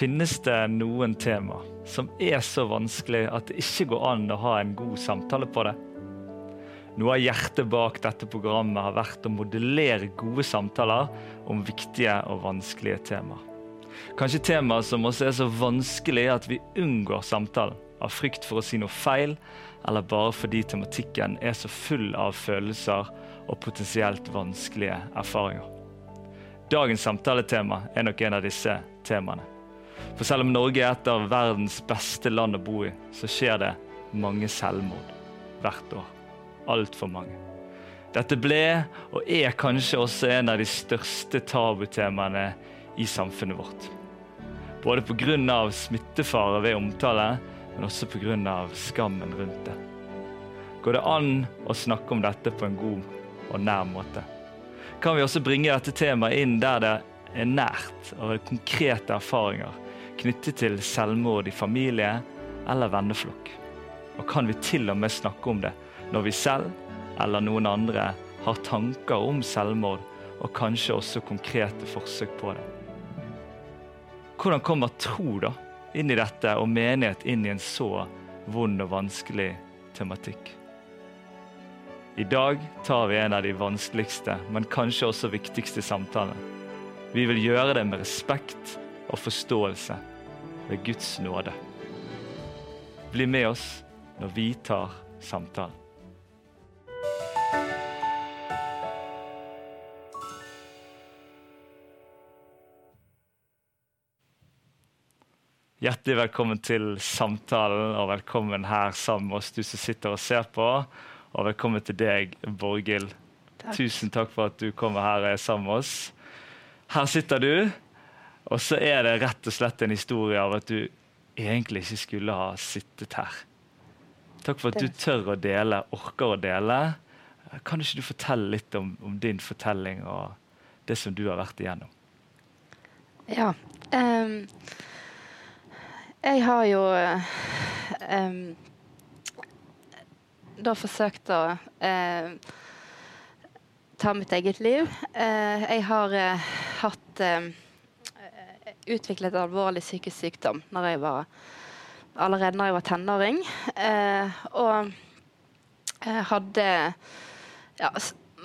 Finnes det noen tema som er så vanskelig at det ikke går an å ha en god samtale på det? Noe av hjertet bak dette programmet har vært å modellere gode samtaler om viktige og vanskelige temaer. Kanskje temaer som også er så vanskelige at vi unngår samtalen av frykt for å si noe feil, eller bare fordi tematikken er så full av følelser og potensielt vanskelige erfaringer. Dagens samtaletema er nok en av disse temaene. For selv om Norge er et av verdens beste land å bo i, så skjer det mange selvmord hvert år. Altfor mange. Dette ble, og er kanskje også en av de største tabutemaene i samfunnet vårt. Både pga. smittefare ved omtale, men også pga. skammen rundt det. Går det an å snakke om dette på en god og nær måte? Kan vi også bringe dette temaet inn der det er nært og konkrete erfaringer knyttet til selvmord i familie eller venneflokk? Og kan vi til og med snakke om det når vi selv eller noen andre har tanker om selvmord, og kanskje også konkrete forsøk på det? Hvordan kommer tro da inn i dette, og menighet inn i en så vond og vanskelig tematikk? I dag tar vi en av de vanskeligste, men kanskje også viktigste samtalene. Vi vil gjøre det med respekt og forståelse ved Guds nåde. Bli med oss når vi tar samtalen. Hjertelig velkommen til samtalen, og velkommen her sammen med oss, du som sitter og ser på. Og velkommen til deg, Borghild. Tusen takk for at du kommer her og er sammen med oss. Her sitter du, og så er det rett og slett en historie av at du egentlig ikke skulle ha sittet her. Takk for at du tør å dele, orker å dele. Kan ikke du fortelle litt om, om din fortelling og det som du har vært igjennom? Ja. Um jeg har jo um, da forsøkt å uh, ta mitt eget liv. Uh, jeg har uh, hatt utviklet alvorlig psykisk sykdom når jeg var, allerede når jeg var tenåring. og jeg hadde ja,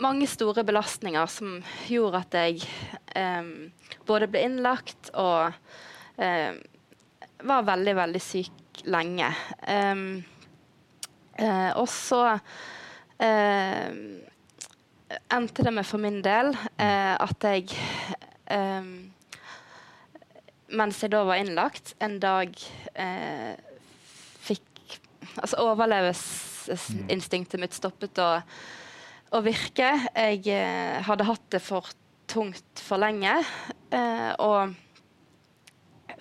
mange store belastninger som gjorde at jeg eh, både ble innlagt og eh, var veldig, veldig syk lenge. Eh, uh, og så uh, endte det med for min del at jeg Mens jeg da var innlagt, en dag fikk Altså overlevelsesinstinktet mitt stoppet å, å virke. Jeg hadde hatt det for tungt for lenge. og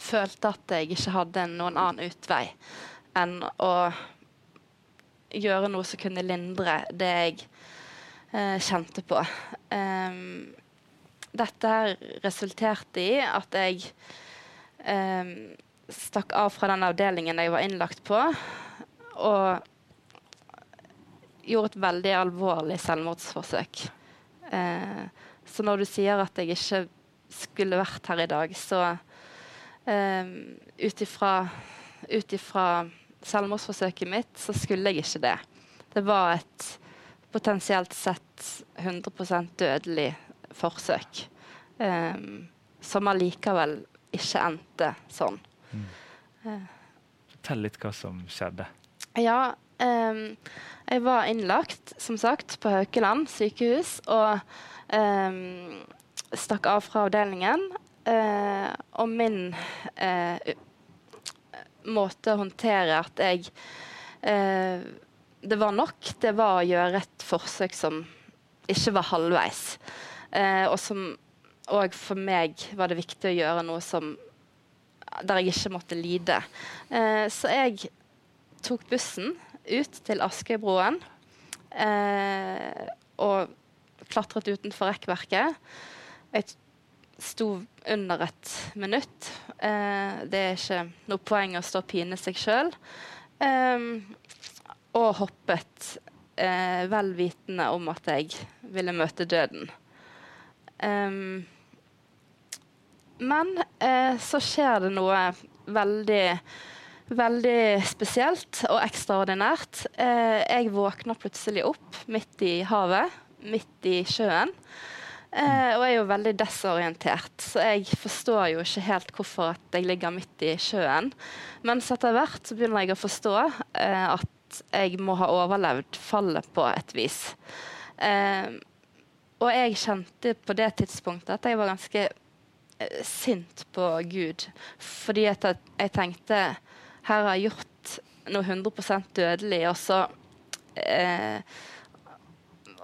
følte at jeg ikke hadde noen annen utvei enn å gjøre noe som kunne lindre det jeg eh, kjente på. Um, dette her resulterte i at jeg um, stakk av fra den avdelingen jeg var innlagt på, og gjorde et veldig alvorlig selvmordsforsøk. Eh, så når du sier at jeg ikke skulle vært her i dag, så eh, Ut ifra selvmordsforsøket mitt, så skulle jeg ikke det. Det var et potensielt sett 100 dødelig forsøk. Um, som allikevel ikke endte sånn. Mm. Fortell litt hva som skjedde. Ja, um, jeg var innlagt, som sagt, på Haukeland sykehus. Og um, stakk av fra avdelingen. Uh, og min uh, måte å håndtere at jeg uh, Det var nok. Det var å gjøre et forsøk som ikke var halvveis. og som òg for meg var det viktig å gjøre noe som der jeg ikke måtte lide. så jeg tok bussen ut til Askøybroen og klatret utenfor rekkverket. Jeg sto under et minutt. Eh, det er ikke noe poeng å stå og pine seg sjøl. Eh, og hoppet eh, vel vitende om at jeg ville møte døden. Men eh, så skjer det noe veldig Veldig spesielt og ekstraordinært. Eh, jeg våkner plutselig opp midt i havet, midt i sjøen. Eh, og er jo veldig desorientert, så jeg forstår jo ikke helt hvorfor at jeg ligger midt i sjøen. Mens etter hvert så begynner jeg å forstå eh, at jeg må ha overlevd fallet på et vis. Eh, og jeg kjente på det tidspunktet at jeg var ganske sint på Gud. Fordi at jeg tenkte her har jeg gjort noe 100% dødelig, og så eh,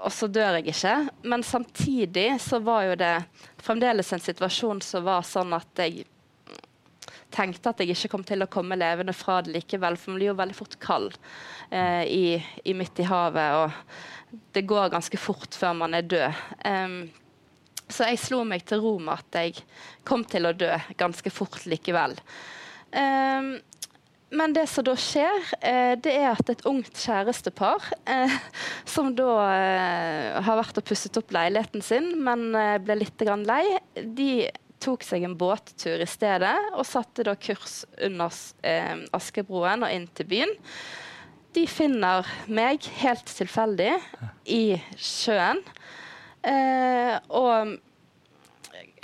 og så dør jeg ikke. Men samtidig så var jo det fremdeles en situasjon som var sånn at jeg tenkte at jeg ikke kom til å komme levende fra det likevel, for man blir jo veldig fort kald eh, i, i, midt i havet, og det går ganske fort før man er død. Um, så jeg slo meg til ro med at jeg kom til å dø ganske fort likevel. Um, men det som da skjer, eh, det er at et ungt kjærestepar, eh, som da eh, har vært og pusset opp leiligheten sin, men ble litt lei, de tok seg en båttur i stedet og satte da kurs under Askebroen og inn til byen. De finner meg helt tilfeldig i sjøen. Eh, og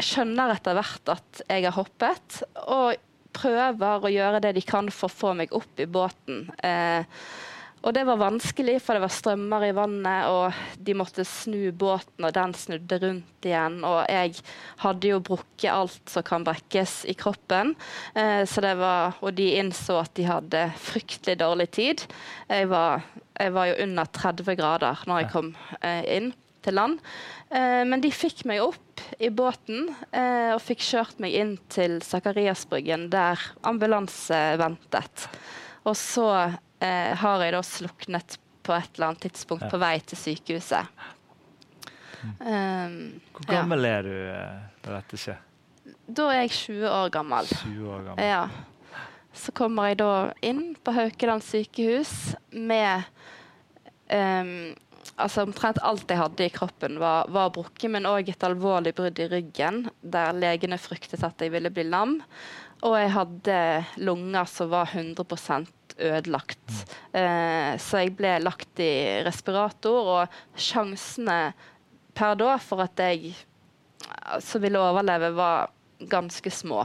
skjønner etter hvert at jeg har hoppet. Og prøver å gjøre det de kan for å få meg opp i båten. Eh, og det var vanskelig, for det var strømmer i vannet, og de måtte snu båten, og den snudde rundt igjen. Og jeg hadde jo brukket alt som kan brekkes i kroppen, eh, var, og de innså at de hadde fryktelig dårlig tid. Jeg var, jeg var jo under 30 grader når jeg kom eh, inn til land. Eh, men de fikk meg opp i båten eh, og fikk kjørt meg inn til Sakariasbryggen, der ambulanse ventet. Og så eh, har jeg da sluknet på et eller annet tidspunkt på vei til sykehuset. Um, Hvor gammel ja. er du da dette skjer? Da er jeg 20 år gammel. 20 år gammel. Ja. Så kommer jeg da inn på Haukeland sykehus med um, altså Omtrent alt jeg hadde i kroppen, var, var brukket, men òg et alvorlig brudd i ryggen, der legene fryktet at jeg ville bli lam. Og jeg hadde lunger som var 100 ødelagt. Eh, så jeg ble lagt i respirator, og sjansene per da for at jeg altså, ville overleve, var ganske små.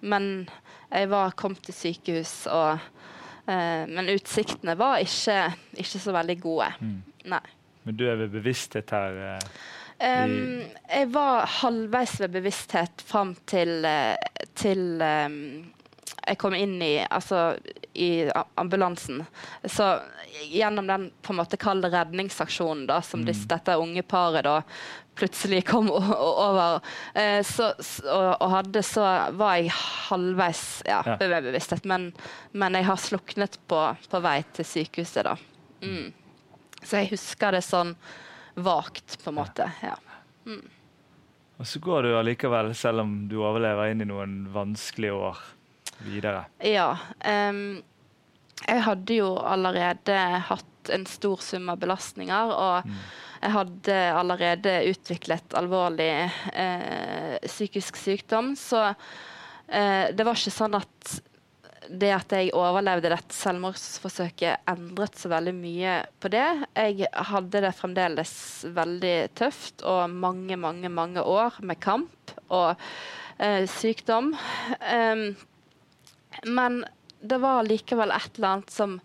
Men jeg var kommet til sykehus, og, eh, men utsiktene var ikke, ikke så veldig gode. Mm. Nei. Men du er ved bevissthet her? Eh, um, jeg var halvveis ved bevissthet fram til, eh, til um, jeg kom inn i, altså, i ambulansen. Så gjennom den på en måte kalde redningsaksjonen da, som mm. dette unge paret da plutselig kom over, eh, så, og, og, hadde, så var jeg halvveis ja, ja. bevissthet. Men, men, jeg har sluknet på, på vei til sykehuset, da. Mm. Så jeg husker det sånn vagt, på en måte. Ja. Mm. Og så går du allikevel, selv om du overlever, inn i noen vanskelige år videre. Ja. Um, jeg hadde jo allerede hatt en stor sum av belastninger, og mm. jeg hadde allerede utviklet alvorlig eh, psykisk sykdom. Så eh, det var ikke sånn at det at jeg overlevde dette selvmordsforsøket, endret så veldig mye på det. Jeg hadde det fremdeles veldig tøft og mange, mange, mange år med kamp og eh, sykdom. Um, men det var likevel et eller annet som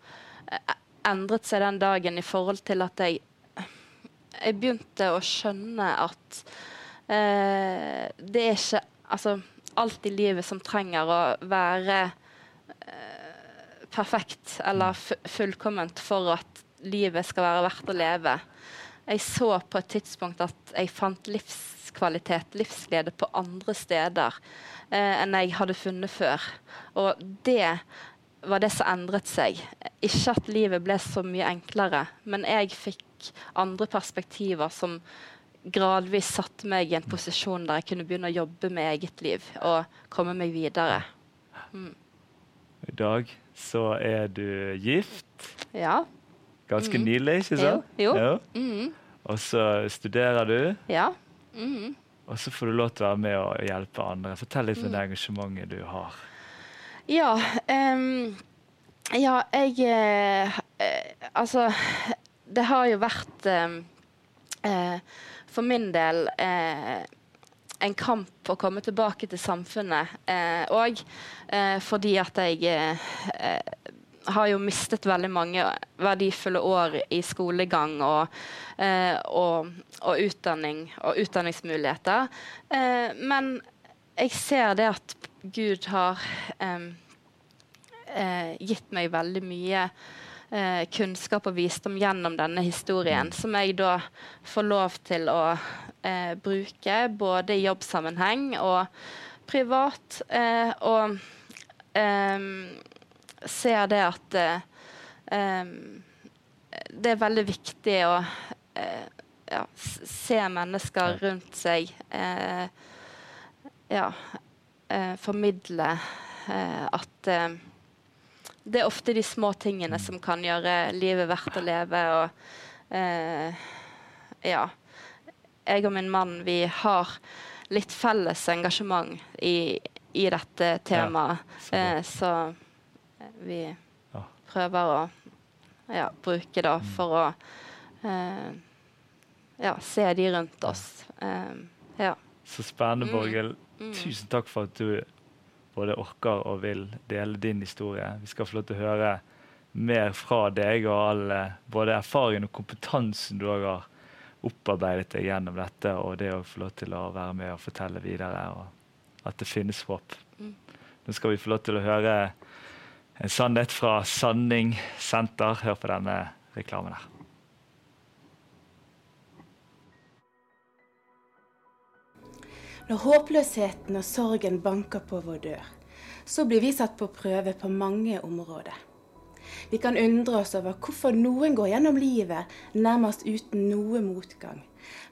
eh, endret seg den dagen i forhold til at jeg jeg begynte å skjønne at eh, det er ikke altså, alt i livet som trenger å være perfekt eller fullkomment for at livet skal være verdt å leve. Jeg så på et tidspunkt at jeg fant livskvalitet, livsglede, på andre steder eh, enn jeg hadde funnet før. Og det var det som endret seg. Ikke at livet ble så mye enklere, men jeg fikk andre perspektiver som gradvis satte meg i en posisjon der jeg kunne begynne å jobbe med eget liv og komme meg videre. Mm. I dag så er du gift. Ja. Ganske mm. nylig, ikke sant? Jo. jo. Mm. Og så studerer du. Ja. Mm. Og så får du lov til å være med og hjelpe andre. Fortell litt om det engasjementet du har. Ja, um, ja jeg uh, uh, Altså, det har jo vært uh, For min del en kamp å komme tilbake til samfunnet. Og fordi at jeg har jo mistet veldig mange verdifulle år i skolegang og, eh, og, og utdanning og utdanningsmuligheter. Eh, men jeg ser det at Gud har eh, eh gitt meg veldig mye eh, kunnskap og visdom gjennom denne historien, som jeg da får lov til å eh, bruke både i jobbsammenheng og privat. og ser det at uh, det er veldig viktig å uh, ja, se mennesker rundt seg. Uh, ja, formidle at det er ofte de små tingene som kan gjøre livet verdt å leve. Og ja Jeg og min mann, vi har litt felles engasjement i, i dette temaet. Ja, så vi ja. prøver å ja, bruke da mm. for å eh, ja, se de rundt oss. Eh, ja. Så spennende, mm. Borghild. Mm. Tusen takk for at du både orker og vil dele din historie. Vi skal få lov til å høre mer fra deg og all eh, både erfaringen og kompetansen du har opparbeidet deg gjennom dette, og det å få lov til å være med og fortelle videre, og at det finnes håp. Mm. Nå skal vi få lov til å høre en sannhet fra Sanning senter. Hør på denne reklamen her. Når håpløsheten og sorgen banker på vår dør, så blir vi satt på prøve på mange områder. Vi kan undre oss over hvorfor noen går gjennom livet nærmest uten noe motgang,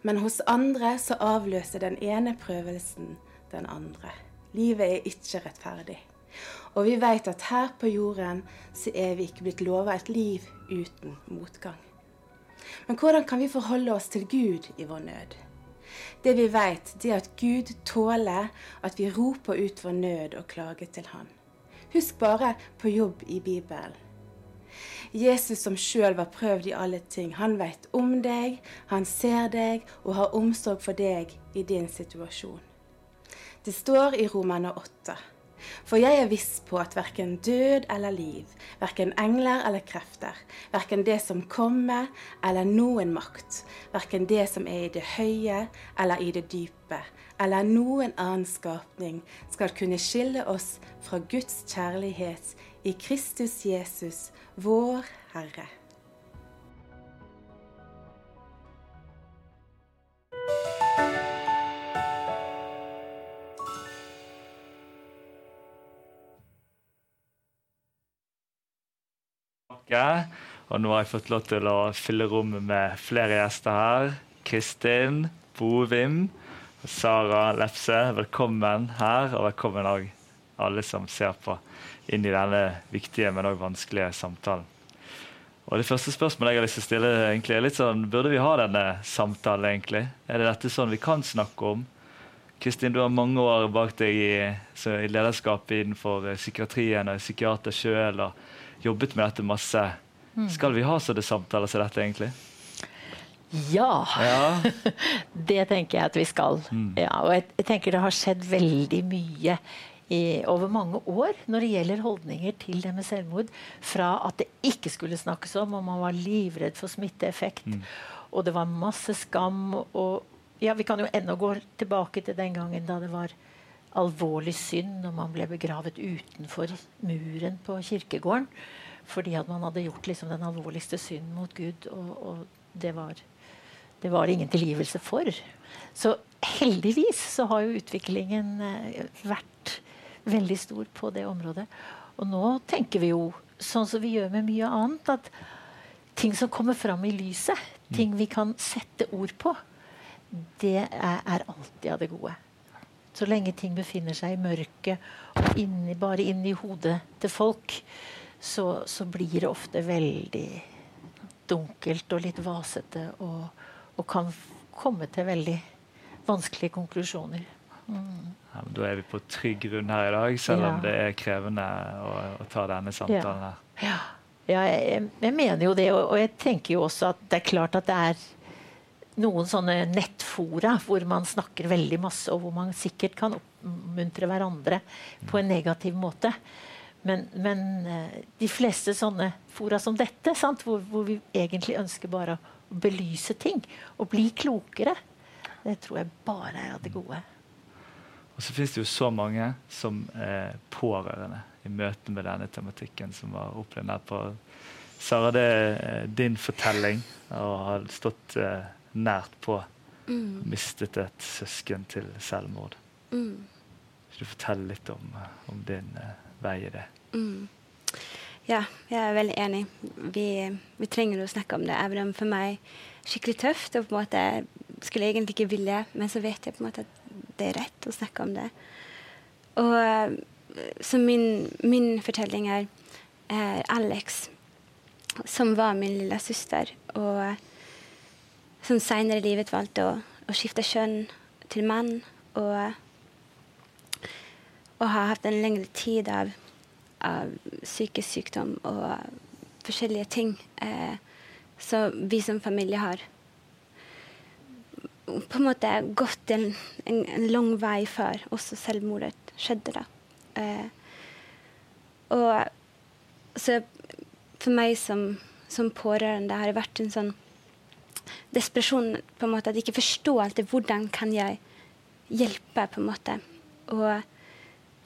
men hos andre så avløser den ene prøvelsen den andre. Livet er ikke rettferdig. Og vi vet at her på jorden så er vi ikke blitt lova et liv uten motgang. Men hvordan kan vi forholde oss til Gud i vår nød? Det vi vet, det er at Gud tåler at vi roper ut vår nød og klager til Han. Husk bare på jobb i Bibelen. Jesus som sjøl var prøvd i alle ting, han vet om deg, han ser deg og har omsorg for deg i din situasjon. Det står i Romerne 8. For jeg er viss på at verken død eller liv, verken engler eller krefter, verken det som kommer eller noen makt, verken det som er i det høye eller i det dype, eller noen annen skapning, skal kunne skille oss fra Guds kjærlighet i Kristus Jesus, vår Herre. Og nå har jeg fått lov til å fylle rommet med flere gjester her. Kristin Bovim og Sara Lepse, velkommen her. Og velkommen òg alle som ser på inn i denne viktige, men òg vanskelige samtalen. Og Det første spørsmålet jeg har lyst til å stille, egentlig, er litt sånn, burde vi ha denne samtalen? egentlig? Er det dette sånn vi kan snakke om? Kristin, du har mange år bak deg i, i lederskap innenfor psykiatrien og psykiater sjøl jobbet med dette masse. Mm. Skal vi ha sånne samtaler som dette, egentlig? Ja. ja. det tenker jeg at vi skal. Mm. Ja, og jeg, jeg, tenker det har skjedd veldig mye i, over mange år når det gjelder holdninger til det med selvmord. Fra at det ikke skulle snakkes om, og man var livredd for smitteeffekt. Mm. Og det var masse skam. Og ja, vi kan jo ennå gå tilbake til den gangen da det var alvorlig synd når man ble begravet utenfor muren på kirkegården. Fordi at man hadde gjort liksom den alvorligste synden mot Gud. Og, og det, var, det, var, ingen tilgivelse for. Så heldigvis så har jo utviklingen eh, vært veldig stor på det området. Og nå tenker vi jo, sånn som vi gjør med mye annet, at ting som kommer fram i lyset, ting vi kan sette ord på, det er, er alltid av det gode. Så lenge ting befinner seg i mørket og inni, bare inni hodet til folk, så, så, blir det ofte veldig dunkelt og litt vasete og, og kan komme til veldig vanskelige konklusjoner. Mm. Ja, da er vi på trygg grunn her i dag, selv om det er krevende å, å ta denne samtalen her. Ja, ja jeg, jeg, mener jo det, og, og jeg tenker jo også at det er klart at det er noen sånne nettfora hvor man snakker veldig masse, og hvor man sikkert kan oppmuntre hverandre på en negativ måte. Men, men eh, de fleste sånne fora som dette, hvor, hvor, vi egentlig ønsker bare å belyse ting og bli klokere, det tror jeg bare er av det gode. Og så finnes det jo så mange som er pårørende i møte med denne tematikken, som har opplevd det på Sara, det er din fortelling og har stått eh, nært på. Mm. Mistet et søsken til selvmord. Mm. Vil du fortelle litt om, om din eh, vei i det? Mm. Ja, jeg er veldig enig. Vi, vi, trenger å snakke om det. Even om for meg skikkelig tøft og på en måte skulle jeg egentlig ikke ville, men så vet jeg på en måte at det er rett å snakke om det. Og eh, så min, min fortelling er, er Alex, som var min lille søster, og som senere i livet valgte å, å skifte kjønn til mann. Og, og har hatt en lengre tid av, av psykisk sykdom og forskjellige ting eh, som vi som familie har på en måte gått en, en, en lang vei før også selvmordet skjedde. da. Eh, og så for meg som, som pårørende har det vært en sånn desperasjon på en måte At jeg ikke forstår alltid hvordan kan jeg hjelpe, på en måte. Og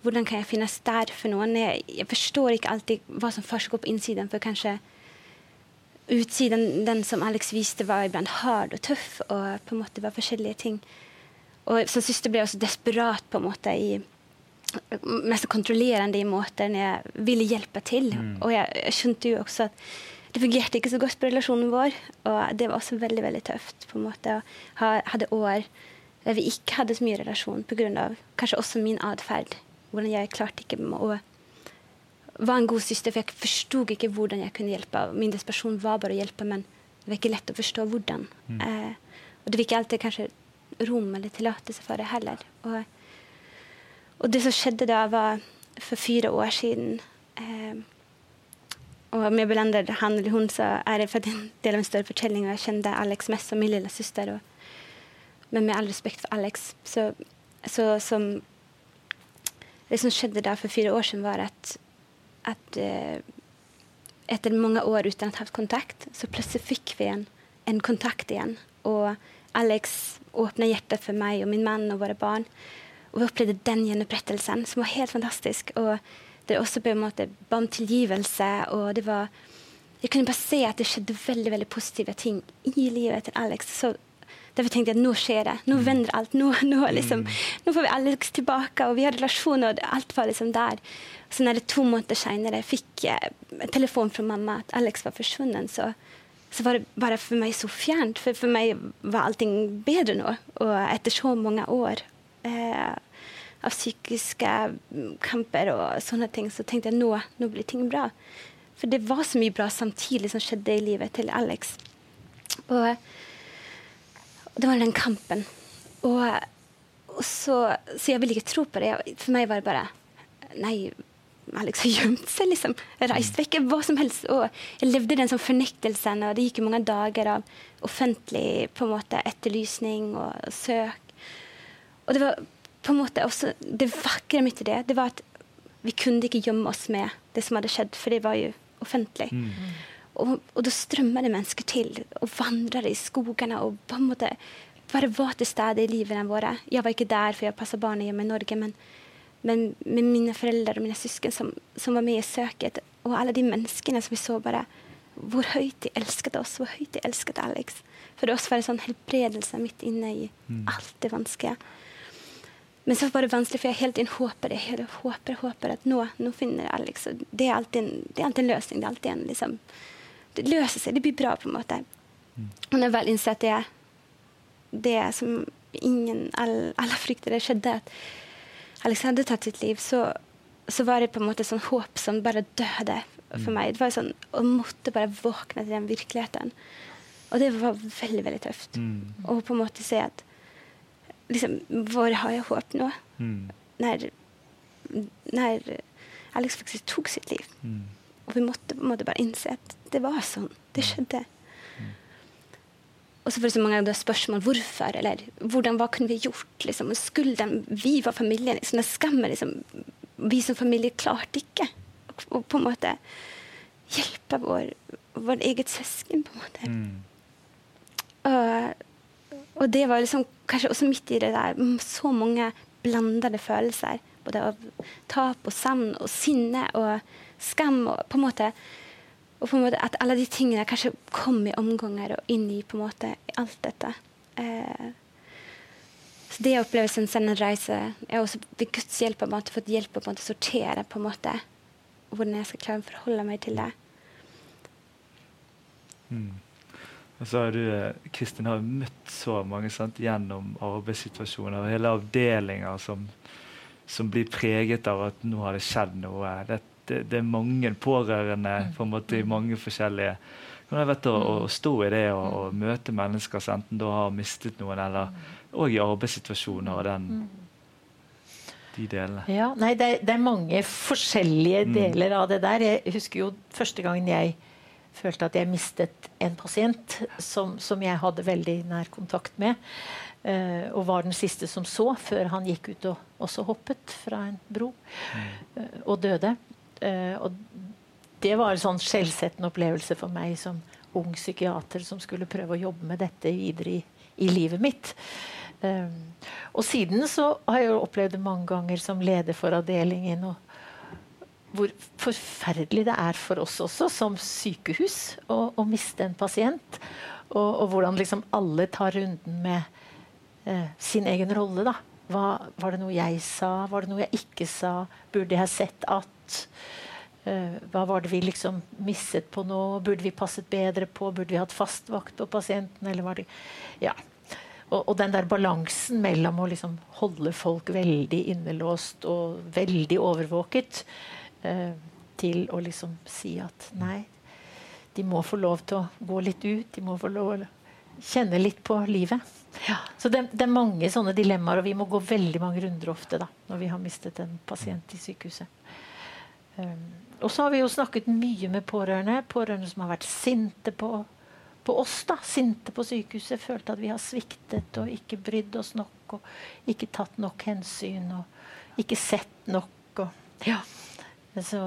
hvordan kan jeg finnes der for noen? Jeg, jeg forstår ikke alltid hva som foregår på innsiden. For kanskje utsiden, den som Alex viste, var iblant hard og tøff, og på en måte var forskjellige ting. Og som søster ble jeg også desperat på en måte i mest kontrollerende i måter når jeg ville hjelpe til. Mm. Og jeg, jeg, skjønte jo også at det fungerte ikke så godt på relasjonen vår. Og det var også veldig veldig tøft. på en måte. Jeg hadde år der vi ikke hadde så mye relasjon pga. kanskje også min atferd. Hvordan jeg klarte ikke å være en god søster, for jeg forsto ikke hvordan jeg kunne hjelpe. Min desperasjon var bare å hjelpe, men det var ikke lett å forstå hvordan. Mm. Eh, og det var ikke alltid kanskje rom eller tillatelse for det heller. Og, og, det som skjedde da, var for fire år siden eh, og med Belander, han eller hun, så er det for en del av en større fortelling. Og jeg kjente Alex mest som min lille søster. men med all respekt for Alex, så, så som Det som skjedde da for fire år siden, var at, at uh, etter mange år uten å ha hatt kontakt, så plutselig fikk vi en, en kontakt igjen. Og Alex åpna hjertet for meg og min mann og våre barn. Og vi opplevde den gjenopprettelsen, som var helt fantastisk. og det også på en ba om tilgivelse. og det var Jeg kunne bare se at det skjedde veldig veldig positive ting i livet til Alex. så Derfor tenkte jeg at nå skjer det. Nå mm. vender alt. Nå, nå, liksom, mm. nå får vi Alex tilbake, og vi har relasjoner, og alt var liksom der. Så når det to måneder senere fikk jeg telefon fra mamma at Alex var forsvunnet, så, så var det bare for meg så fjernt. For for meg var allting bedre nå. Og etter så mange år. Eh, av psykiske kamper og sånne ting, så tenkte jeg nå, nå blir ting bra. For det var så mye bra samtidig som skjedde i livet til Alex. Og det var den kampen. Og, og så, så, jeg ville ikke tro på det. For meg var det bare Nei, Alex har gjemt seg, liksom. Reist vekk. Hva som helst. Og jeg levde den sånn fornektelsen, og det gikk mange dager av offentlig på en måte etterlysning og, og søk. Og det var på en måte også, Det vakre midt i det, det var at vi kunne ikke gjemme oss med det som hadde skjedd, for det var jo offentlig. Mm. Og, og, da strømmer det mennesker til og vandrer i skogene og på en måte bare var til stede i livene våre. Jeg var ikke der, for jeg passa barna hjemme i Norge, men, men med mine foreldre og mine søsken som, som, var med i søket, og alle de menneskene som vi så bare Hvor høyt de elsket oss, hvor høyt de elsket Alex. For det også var en sånn helbredelse midt inne i mm. alt det vanskelige. Men så var det vanskelig, for jeg helt inn håper det. Jeg håper, håper at nå, nå finner Alex. Og det, er alltid en, det er alltid en løsning. Det er alltid en liksom, Det løser seg. Det blir bra, på en måte. Mm. Og når jeg vel innsett det, det som ingen Alle, frykter det skjedde, at Alex hadde tatt sitt liv, så, så var det på en måte sånn håp som bare døde for mm. meg. Det var sånn, Å måtte bare våkne til den virkeligheten. Og det var veldig, veldig tøft. Mm. Og på en måte se at liksom, Hvor har jeg håp nå? Mm. Når, når Alex faktisk tok sitt liv. Mm. Og vi måtte på en måte bare innse at det var sånn. Det skjedde. Og så får så mange ganger spørsmål hvorfor, eller hvordan, hva kunne vi gjort? Liksom? Og de, Vi var familien. Liksom, den skammen liksom, Vi som familie klarte ikke å på en måte hjelpe vår, vår eget søsken, på en måte. Mm. Og, og det var liksom kanskje også midt i det der så mange blandede følelser. Både av tap og savn og sinne og skam. Og på en måte og på en måte at alle de tingene kanskje kom i omganger og inn i på en måte alt dette. Eh, så det opplevelsen sende en reise Jeg har også ved Guds hjelp på en måte fått hjelp å sortere på en måte hvordan jeg skal klare å forholde meg til det. Mm. Og så har du, eh, Kristin har møtt så mange sant, gjennom arbeidssituasjoner og hele avdelinger som, som, blir preget av at nå har det skjedd noe. Det, det, det er mange pårørende mm. på en måte i mange forskjellige men jeg vet, å, å mm. stå i det og, og, møte mennesker som enten da har mistet noen, eller òg i arbeidssituasjoner og den de delene. Ja, nei, det, er, det er mange forskjellige deler av det der. Jeg husker jo første gangen jeg følte at jeg mistet en pasient som, som jeg hadde veldig nær kontakt med. Uh, og var den siste som så, før han gikk ut og også hoppet fra en bro uh, og døde. Uh, og det var en sånn skjellsettende opplevelse for meg som ung psykiater som skulle prøve å jobbe med dette videre i, i livet mitt. og siden så har jeg jo opplevd det mange ganger som leder for avdelingen. og hvor forferdelig det er for oss også som sykehus å, å miste en pasient. Og, og, hvordan liksom alle tar runden med eh, sin egen rolle. da. Hva, var det noe jeg sa? Var det noe jeg ikke sa? Burde jeg sett at? Eh, hva var det vi liksom misset på nå? Burde vi passet bedre på? Burde vi hatt fastvakt på pasienten? Eller var det Ja. Og, og, den der balansen mellom å liksom holde folk veldig innelåst og veldig overvåket, eh, til å liksom si at nei, de må få lov til å gå litt ut. De må få lov til å kjenne litt på livet. Ja. Så det, det, er mange sånne dilemmaer, og vi må gå veldig mange runder ofte da, når vi har mistet en pasient i sykehuset. Um, og så har vi jo snakket mye med pårørende. Pårørende som har vært sinte på, på oss. da, Sinte på sykehuset. Følt at vi har sviktet og ikke brydd oss nok. Og ikke tatt nok hensyn og ikke sett nok. Og, ja. Så,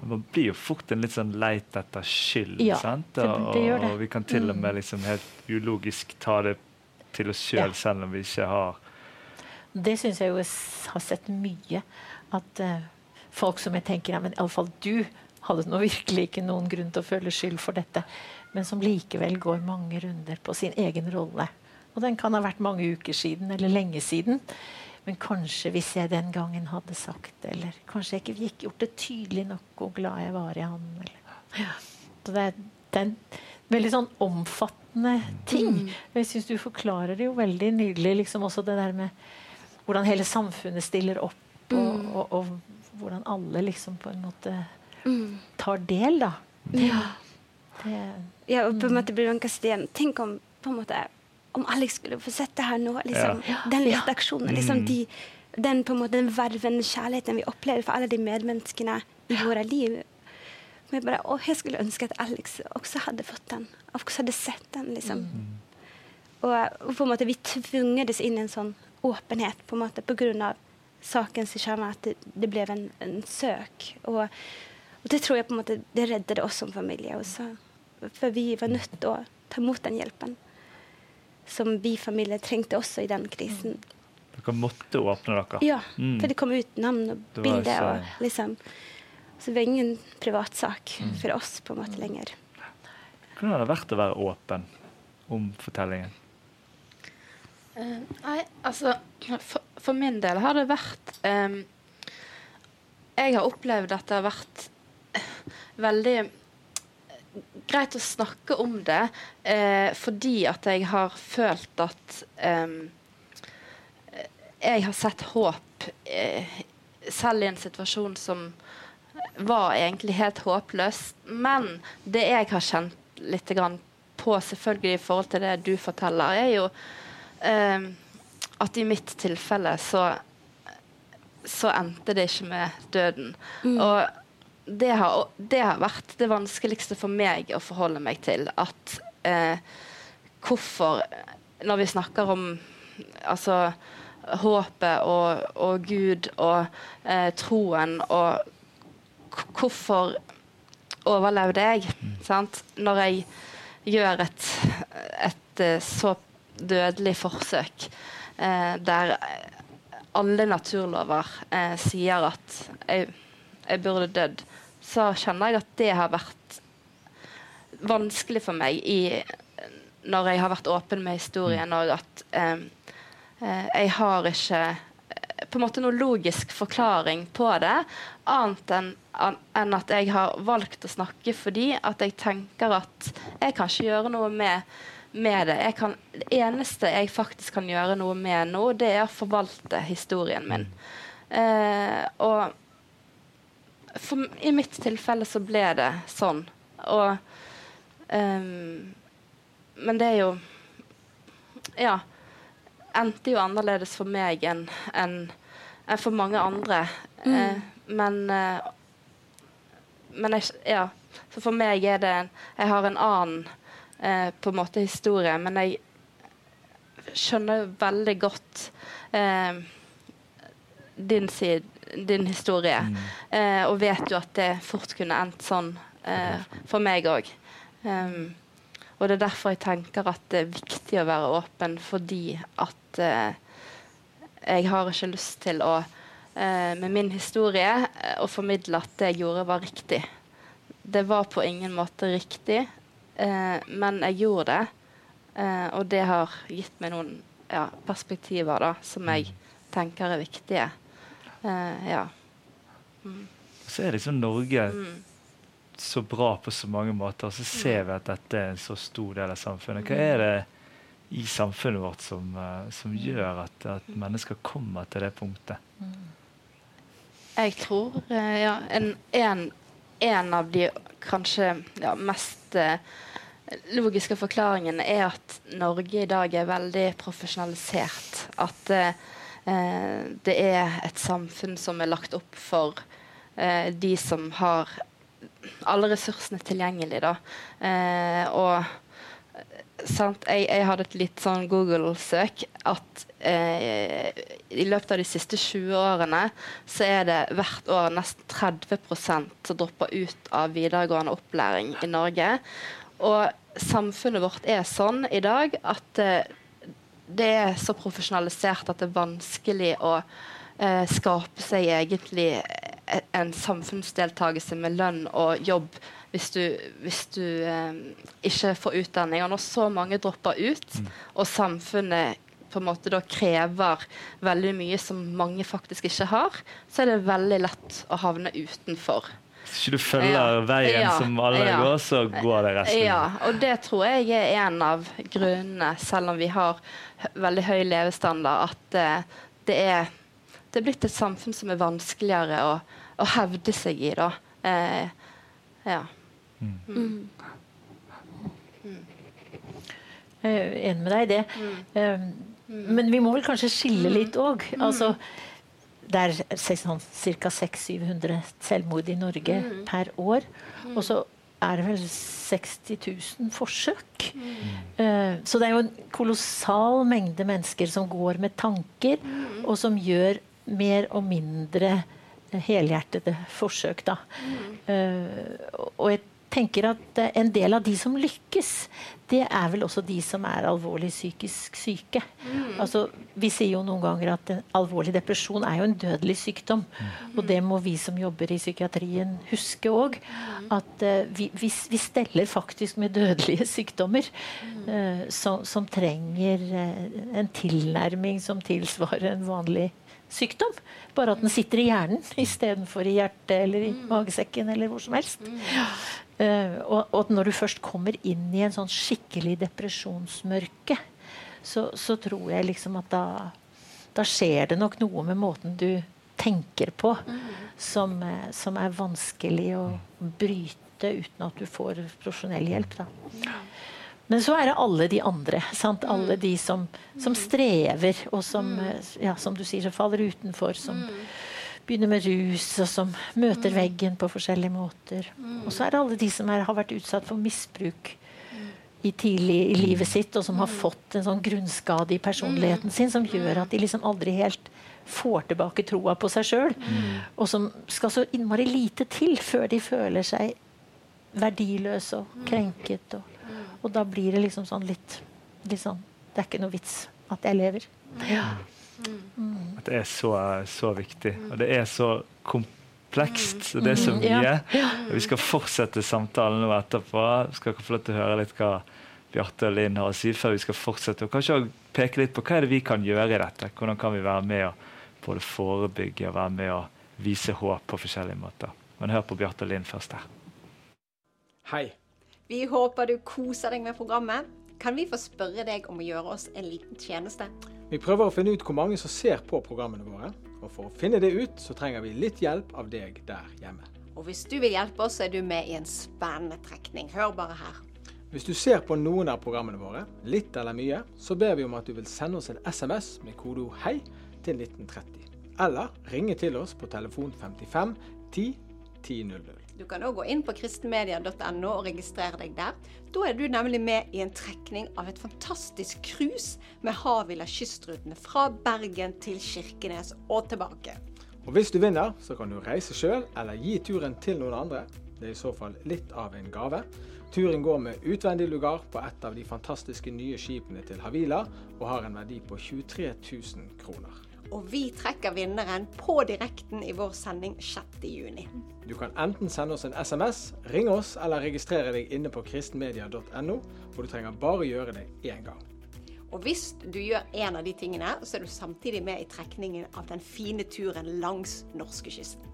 man blir jo fort en litt sånn leit etter skyld. Ja, sant? Og, det det. og, vi kan til og med mm. liksom helt ulogisk ta det til oss sjøl, selv, ja. selv om vi ikke har Det syns jeg jo har sett mye. At uh, folk som jeg tenker ja, men iallfall du hadde nå virkelig ikke noen grunn til å føle skyld for dette, men som likevel går mange runder på sin egen rolle. Og den kan ha vært mange uker siden eller lenge siden. Men kanskje hvis jeg den gangen hadde sagt eller kanskje jeg ikke gikk gjort det tydelig nok hvor glad jeg var i han. Eller, ja. Så det er, det er, en veldig sånn omfattende ting. Mm. Jeg syns du forklarer det jo veldig nydelig. Liksom også det der med hvordan hele samfunnet stiller opp, og, mm. og, og, hvordan alle liksom på en måte mm. tar del, da. Ja. Det, ja, og på en måte blir man kastet Tenk om på en måte om Alex skulle få sett det her nå. Liksom, ja. Den lille aksjonen. Liksom, mm. de, den, på en måte, den vervende kjærligheten vi opplever for alle de medmenneskene i våre liv. Men jeg, bare, å, jeg skulle ønske at Alex også hadde fått den. Også hadde sett den. liksom. Mm. Og, og, på en måte vi tvungedes inn i en sånn åpenhet på en måte på grunn av sakens kjerne, at det, det ble en, en søk. Og, og, det tror jeg på en måte det reddet oss som familie også. For vi var nødt til å ta imot den hjelpen som vi familie trengte også i den krisen. Dere måtte åpne dere? Ja, mm. for det kom ut navn og bilde. Og liksom. Så det var ingen privatsak mm. for oss på en måte lenger. Hvordan har det vært å være åpen om fortellingen? Uh, nei, altså for, for, min del har det vært um, Jeg har opplevd at det har vært uh, veldig greit å snakke om det eh, fordi at jeg har følt at eh, jeg har sett håp eh, selv i en situasjon som var egentlig helt håpløs. Men det jeg har kjent litt på, selvfølgelig i forhold til det du forteller, er jo at i mitt tilfelle så så endte det ikke med døden. Mm. Og det har, det har, vært det vanskeligste for meg å forholde meg til. At eh, hvorfor Når vi snakker om altså håpet og, og Gud og eh, troen og Hvorfor overlevde jeg? Mm. Sant? Når jeg gjør et, et, eh, så dødelig forsøk der alle naturlover eh, sier at jeg, jeg, burde dødd, så kjenner jeg at det har vært vanskelig for meg i, når jeg har vært åpen med historien, og at eh, eh jeg har ikke eh, på en måte noen logisk forklaring på det, annet enn en at jeg har valgt å snakke fordi at jeg tenker at jeg kan ikke gjøre noe med med det. Kan, det eneste jeg faktisk kan gjøre noe med nå, det er å forvalte historien min. Eh, og for, i mitt tilfelle så ble det sånn. Og um, Men det er jo Ja. Endte jo annerledes for meg enn en, en for mange andre. Mm. Eh, men eh, Men jeg, ja. Så for meg er det en Jeg har en annen eh, på en måte historie, men jeg skjønner veldig godt eh, din, side, din, historie. Mm. Eh, og vet jo at det fort kunne endt sånn eh, for meg òg. Um, og det er derfor jeg tenker at det er viktig å være åpen, fordi at eh, jeg har ikke lyst til å eh, med min historie å formidle at det jeg gjorde, var riktig. Det var på ingen måte riktig. Eh, men jeg gjorde det, eh, og det har gitt meg noen ja, perspektiver da, som jeg tenker er viktige. Eh, ja. Mm. Så er liksom Norge mm. så bra på så mange måter, og så ser vi at dette er en så stor del av samfunnet. Hva er det i samfunnet vårt som, som gjør at, at, mennesker kommer til det punktet? Jeg tror ja, en, en, en, av de kanskje ja, mest uh, logiske forklaringene er at Norge i dag er veldig profesjonalisert. At eh, det er et samfunn som er lagt opp for eh, de som har alle ressursene tilgjengelig. Da. Eh, og sant, jeg, jeg, hadde et litt sånn Google-søk at eh, i løpet av de siste 20 årene så er det hvert år nesten 30 som dropper ut av videregående opplæring i Norge. Og samfunnet vårt er sånn i dag at eh, det er så profesjonalisert at det er vanskelig å eh, skape seg egentlig en samfunnsdeltakelse med lønn og jobb hvis du, hvis du eh, ikke får utdanning. Og når så mange dropper ut, mm. og samfunnet på en måte da krever veldig mye som mange faktisk ikke har, så er det veldig lett å havne utenfor. Hvis ikke du følger ja. veien ja. som alle ja. går, så går det resten. Ja, og det tror jeg er en av grunnene, selv om vi har veldig høy levestandard, at eh, det, er, det er blitt et samfunn som er vanskeligere å, å hevde seg i. da. Eh, ja. Mm. Mm. Mm. Jeg er enig med deg i det. Um, men vi må vel kanskje skille mm. litt òg. Altså, det er sånn, ca. 600-700 selvmord i Norge mm. per år. Mm. Og så er det vel 60 000 forsøk. Mm. Uh, så det er jo en kolossal mengde mennesker som går med tanker, mm. og som gjør mer og mindre helhjertede forsøk. Da. Uh, og et tenker at eh, en del av de som lykkes, det er vel også de som er alvorlig psykisk syke. Mm. Altså, vi sier jo noen ganger at en alvorlig depresjon er jo en dødelig sykdom. Mm. Og det må vi som jobber i psykiatrien huske òg. Mm. At uh, vi, vi, vi, steller faktisk med dødelige sykdommer uh, som, som, trenger uh, en tilnærming som tilsvarer en vanlig sykdom. Bare at den sitter i hjernen istedenfor i hjertet eller i magesekken eller hvor som helst. Uh, og, og, når du først kommer inn i en sånn skikkelig depresjonsmørke, så, så tror jeg liksom at da, da, skjer det nok noe med måten du tenker på, mm. som, uh, som, er vanskelig å bryte uten at du får profesjonell hjelp. Da. Men så er det alle de andre. Sant? Alle de som, som strever, og som, ja, som du sier, som faller utenfor. Som begynner med rus, og som møter veggen på forskjellige måter. Og så er det alle de som er, har vært utsatt for misbruk i tidlig i livet sitt, og som har fått en sånn grunnskade i personligheten sin som gjør at de liksom aldri helt får tilbake troa på seg sjøl. Og som skal så innmari lite til før de føler seg verdiløse og krenket. Og, og da blir det liksom sånn litt, litt sånn Det er ikke noe vits at jeg lever. Ja. Mm. At det er så, så viktig. Og det er så komplekst. og Det er så mye. Og vi skal fortsette samtalen nå etterpå. Skal dere få lov til å høre litt hva Bjarte og Linn har å si før vi skal fortsette. Og kanskje peke litt på hva er det vi kan gjøre i dette. Hvordan kan vi være med å både forebygge og være med å vise håp på forskjellige måter. Men hør på Bjarte og Linn først her. Hei. Vi håper du koser deg med programmet. Kan vi få spørre deg om å gjøre oss en liten tjeneste? Vi prøver å finne ut hvor mange som ser på programmene våre. Og for å finne det ut, så trenger vi litt hjelp av deg der hjemme. Og hvis du vil hjelpe oss, så er du med i en spennende trekning. Hør bare her. Hvis du ser på noen av programmene våre, litt eller mye, så ber vi om at du vil sende oss en SMS med kodeord 'hei' til 1930. Eller ringe til oss på telefon 55 10 1000. Du kan òg gå inn på kristenmedia.no og registrere deg der. Da er du nemlig med i en trekning av et fantastisk cruise med Havila kystrutene fra Bergen til Kirkenes og tilbake. Og Hvis du vinner, så kan du reise sjøl eller gi turen til noen andre. Det er i så fall litt av en gave. Turen går med utvendig lugar på et av de fantastiske nye skipene til Havila, og har en verdi på 23 000 kroner. Og vi trekker vinneren på direkten i vår sending 6.6. Du kan enten sende oss en SMS, ringe oss eller registrere deg inne på kristenmedia.no, og du trenger bare gjøre det én gang. Og hvis du gjør en av de tingene, så er du samtidig med i trekningen av den fine turen langs norskekysten.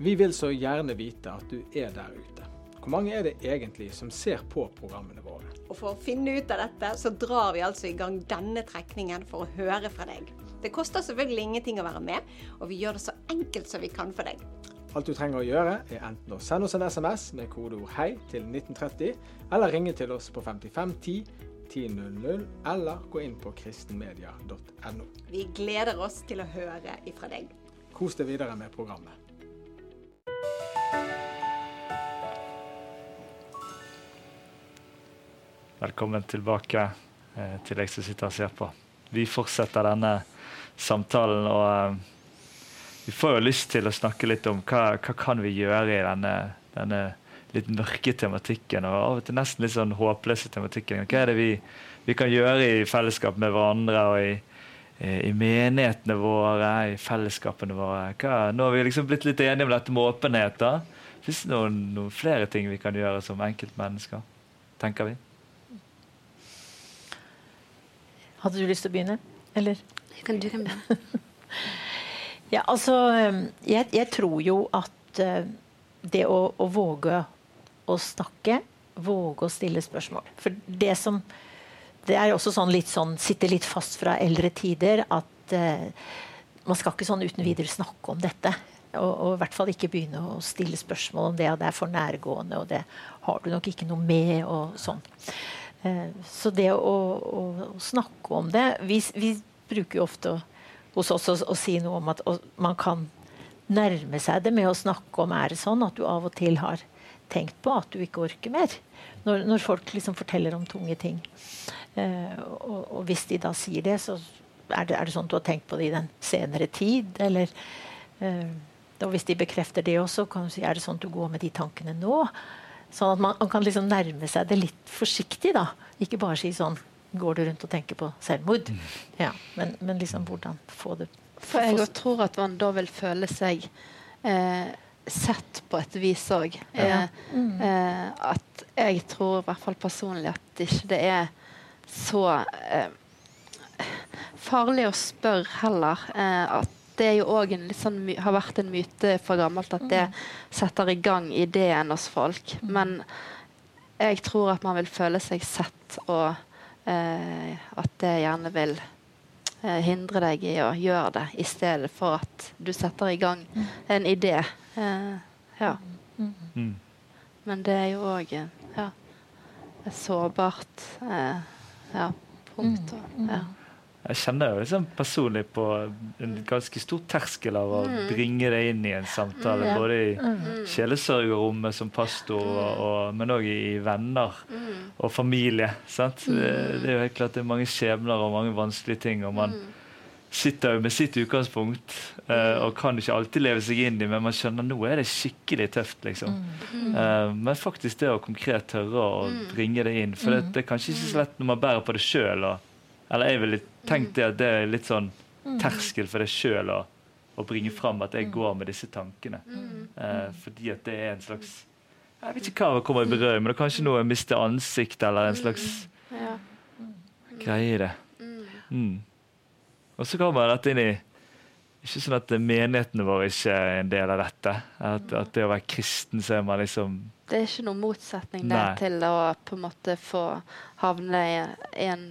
Vi vil så gjerne vite at du er der ute. Hvor mange er det egentlig som ser på programmene våre? Og For å finne ut av dette, så drar vi altså i gang denne trekningen for å høre fra deg. Det koster selvfølgelig ingenting å være med, og vi gjør det så enkelt som vi kan for deg. Alt du trenger å gjøre, er enten å sende oss en SMS med kodeord 'hei' til 1930, eller ringe til oss på 5510 1000, eller gå inn på kristenmedia.no. Vi gleder oss til å høre ifra deg. Kos deg videre med programmet. Velkommen tilbake eh, til deg som sitter og ser på. Vi fortsetter denne samtalen, og eh, vi får jo lyst til å snakke litt om hva, hva kan vi gjøre i denne, denne litt mørke tematikken, og av og til nesten litt sånn håpløse tematikken. Hva er det vi, vi kan gjøre i fellesskap med hverandre og i, i menighetene våre, i fellesskapene våre? Hva, nå har vi liksom blitt litt enige om dette med åpenhet. da. Fins det noen, noen flere ting vi kan gjøre som enkeltmennesker, tenker vi? Hadde du lyst til å begynne, eller? Kan, du kan begynne. ja, altså jeg, jeg, tror jo at uh, det å, å, våge å snakke, våge å stille spørsmål For det som Det er også sånn litt sånn Sitter litt fast fra eldre tider at uh, man skal ikke sånn uten videre snakke om dette. Og, og, i hvert fall ikke begynne å stille spørsmål om det, og det er for nærgående, og det har du nok ikke noe med, og sånn. Eh, så det å, å, å, snakke om det vi, vi bruker jo ofte hos oss å, å, si noe om at man kan nærme seg det med å snakke om er det sånn at du av og til har tenkt på at du ikke orker mer. Når, når folk liksom forteller om tunge ting. Eh, og, og, hvis de da sier det, så er det, er det, sånn du har tenkt på det i den senere tid. Eller eh, og hvis de bekrefter det også, kan du si er det sånn at du går med de tankene nå. Sånn at man, man, kan liksom nærme seg det litt forsiktig. da. Ikke bare si sånn Går du rundt og tenker på selvmord? Mm. Ja, men, men liksom hvordan få det For jeg tror at man da vil føle seg eh, sett på et vis òg. Eh, mm. eh, at jeg tror i hvert fall personlig at ikke det er så eh, farlig å spørre heller. Eh, at det er jo òg sånn, har vært en myte for gammelt at det mm. setter i gang ideen hos folk. Men jeg tror at man vil føle seg sett, og at det gjerne vil eh, hindre deg i å gjøre det, i stedet for at du setter i gang mm. en idé. Eh, ja. Mm. Men det er jo òg ja. et sårbart eh, ja, punkt. Og, ja. Jeg kjenner jo liksom personlig på en ganske stor terskel av å Mm. bringe det inn i en samtale. Mm. Både i kjælesørgerrommet som pastor, og, og, men òg i venner Mm. og familie. Sant? Det, det er jo helt klart det er mange skjebner og mange vanskelige ting. og man Mm. sitter jo med sitt utgangspunkt eh, og kan ikke alltid leve seg inn i, men man skjønner nå er det skikkelig tøft. liksom. Mm. Eh, men faktisk det å konkret tørre å bringe det inn. For det, det er kanskje ikke så lett når man bærer på det sjøl. Eller jeg ville tenkt det at det er litt sånn terskel for deg sjøl å, å bringe fram at jeg går med disse tankene. Eh, fordi at det er en slags Jeg vet ikke hva som kommer i berøring, men det er kanskje noe å miste ansikt eller en slags greie i det. Mm. Og så kommer dette inn i Ikke sånn at menighetene våre ikke er en del av dette. At, at det å være kristen, så er man liksom Det er ikke noen motsetning Nei. der til å på en måte få havne i en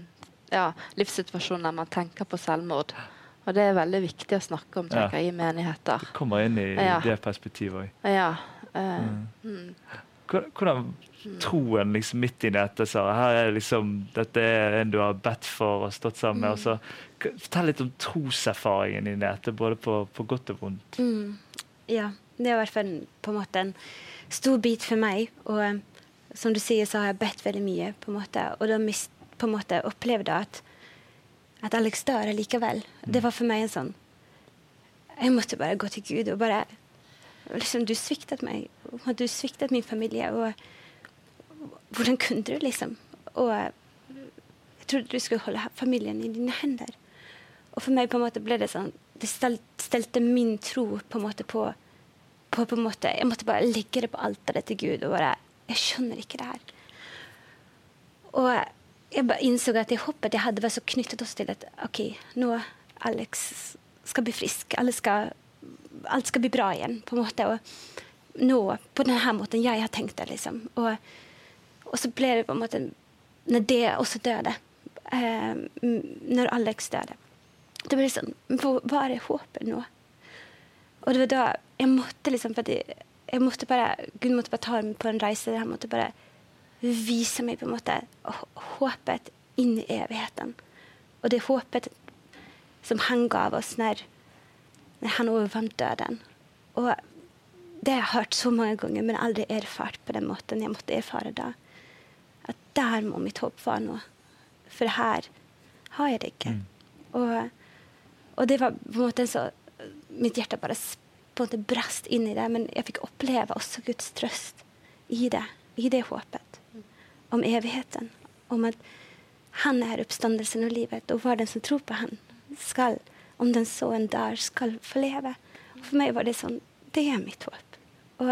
ja, livssituasjon der man tenker på selvmord. Og det er veldig viktig å snakke om tenker jeg, i menigheter. Kommer inn i Ja. det perspektivet òg. Ja. Uh, mm. Hvordan troen liksom midt inni dette sa her er liksom, Dette er en du har bedt for og stått sammen med. og så Fortell litt om troserfaringen din i dette, både på, på godt og vondt. Mm. Ja, det er i hvert fall på en måte en stor bit for meg. Og eh, som du sier, så har jeg bedt veldig mye, på en måte. Og da mist, på en måte opplevde at, at Alex dør likevel. Det var for meg en sånn Jeg måtte bare gå til Gud og bare liksom, Du sviktet meg. og Du sviktet min familie. Og hvordan kunne du, liksom? Og jeg trodde du skulle holde familien i dine hender. Og for meg på en måte ble det sånn Det stelte min tro på en måte på, på, på en måte, Jeg måtte bare legge det på alteret til Gud og bare Jeg skjønner ikke det her. Og jeg bare innså at det håpet jeg hadde, var så knyttet oss til at OK, nå Alex skal bli frisk. Alle skal, alt skal bli bra igjen, på en måte. Og nå, på denne måten jeg har tenkt det, liksom. Og, og så ble det på en måte Når det også døde, eh, når Alex døde det ble sånn Hva er det håpet nå? Og det var da jeg måtte liksom jeg, jeg måtte bare, Gud måtte bare ta meg på en reise Jeg måtte bare vise meg på en måte håpet inn i evigheten. Og det håpet som han gav oss når, når han overvant døden. Og det har jeg hørt så mange ganger, men aldri erfart på den måten jeg måtte erfare da. At der må mitt håp være nå. For her har jeg det ikke. Og, og det var på en måte så Mitt hjerte bare på en måte brast inn i det, men jeg fikk oppleve også Guds trøst i det. I det håpet. Om evigheten. Om at han er oppstandelsen og livet, og hver den som tror på han, skal, om den så en dag, skal få leve. Og for meg var det sånn Det er mitt håp. Og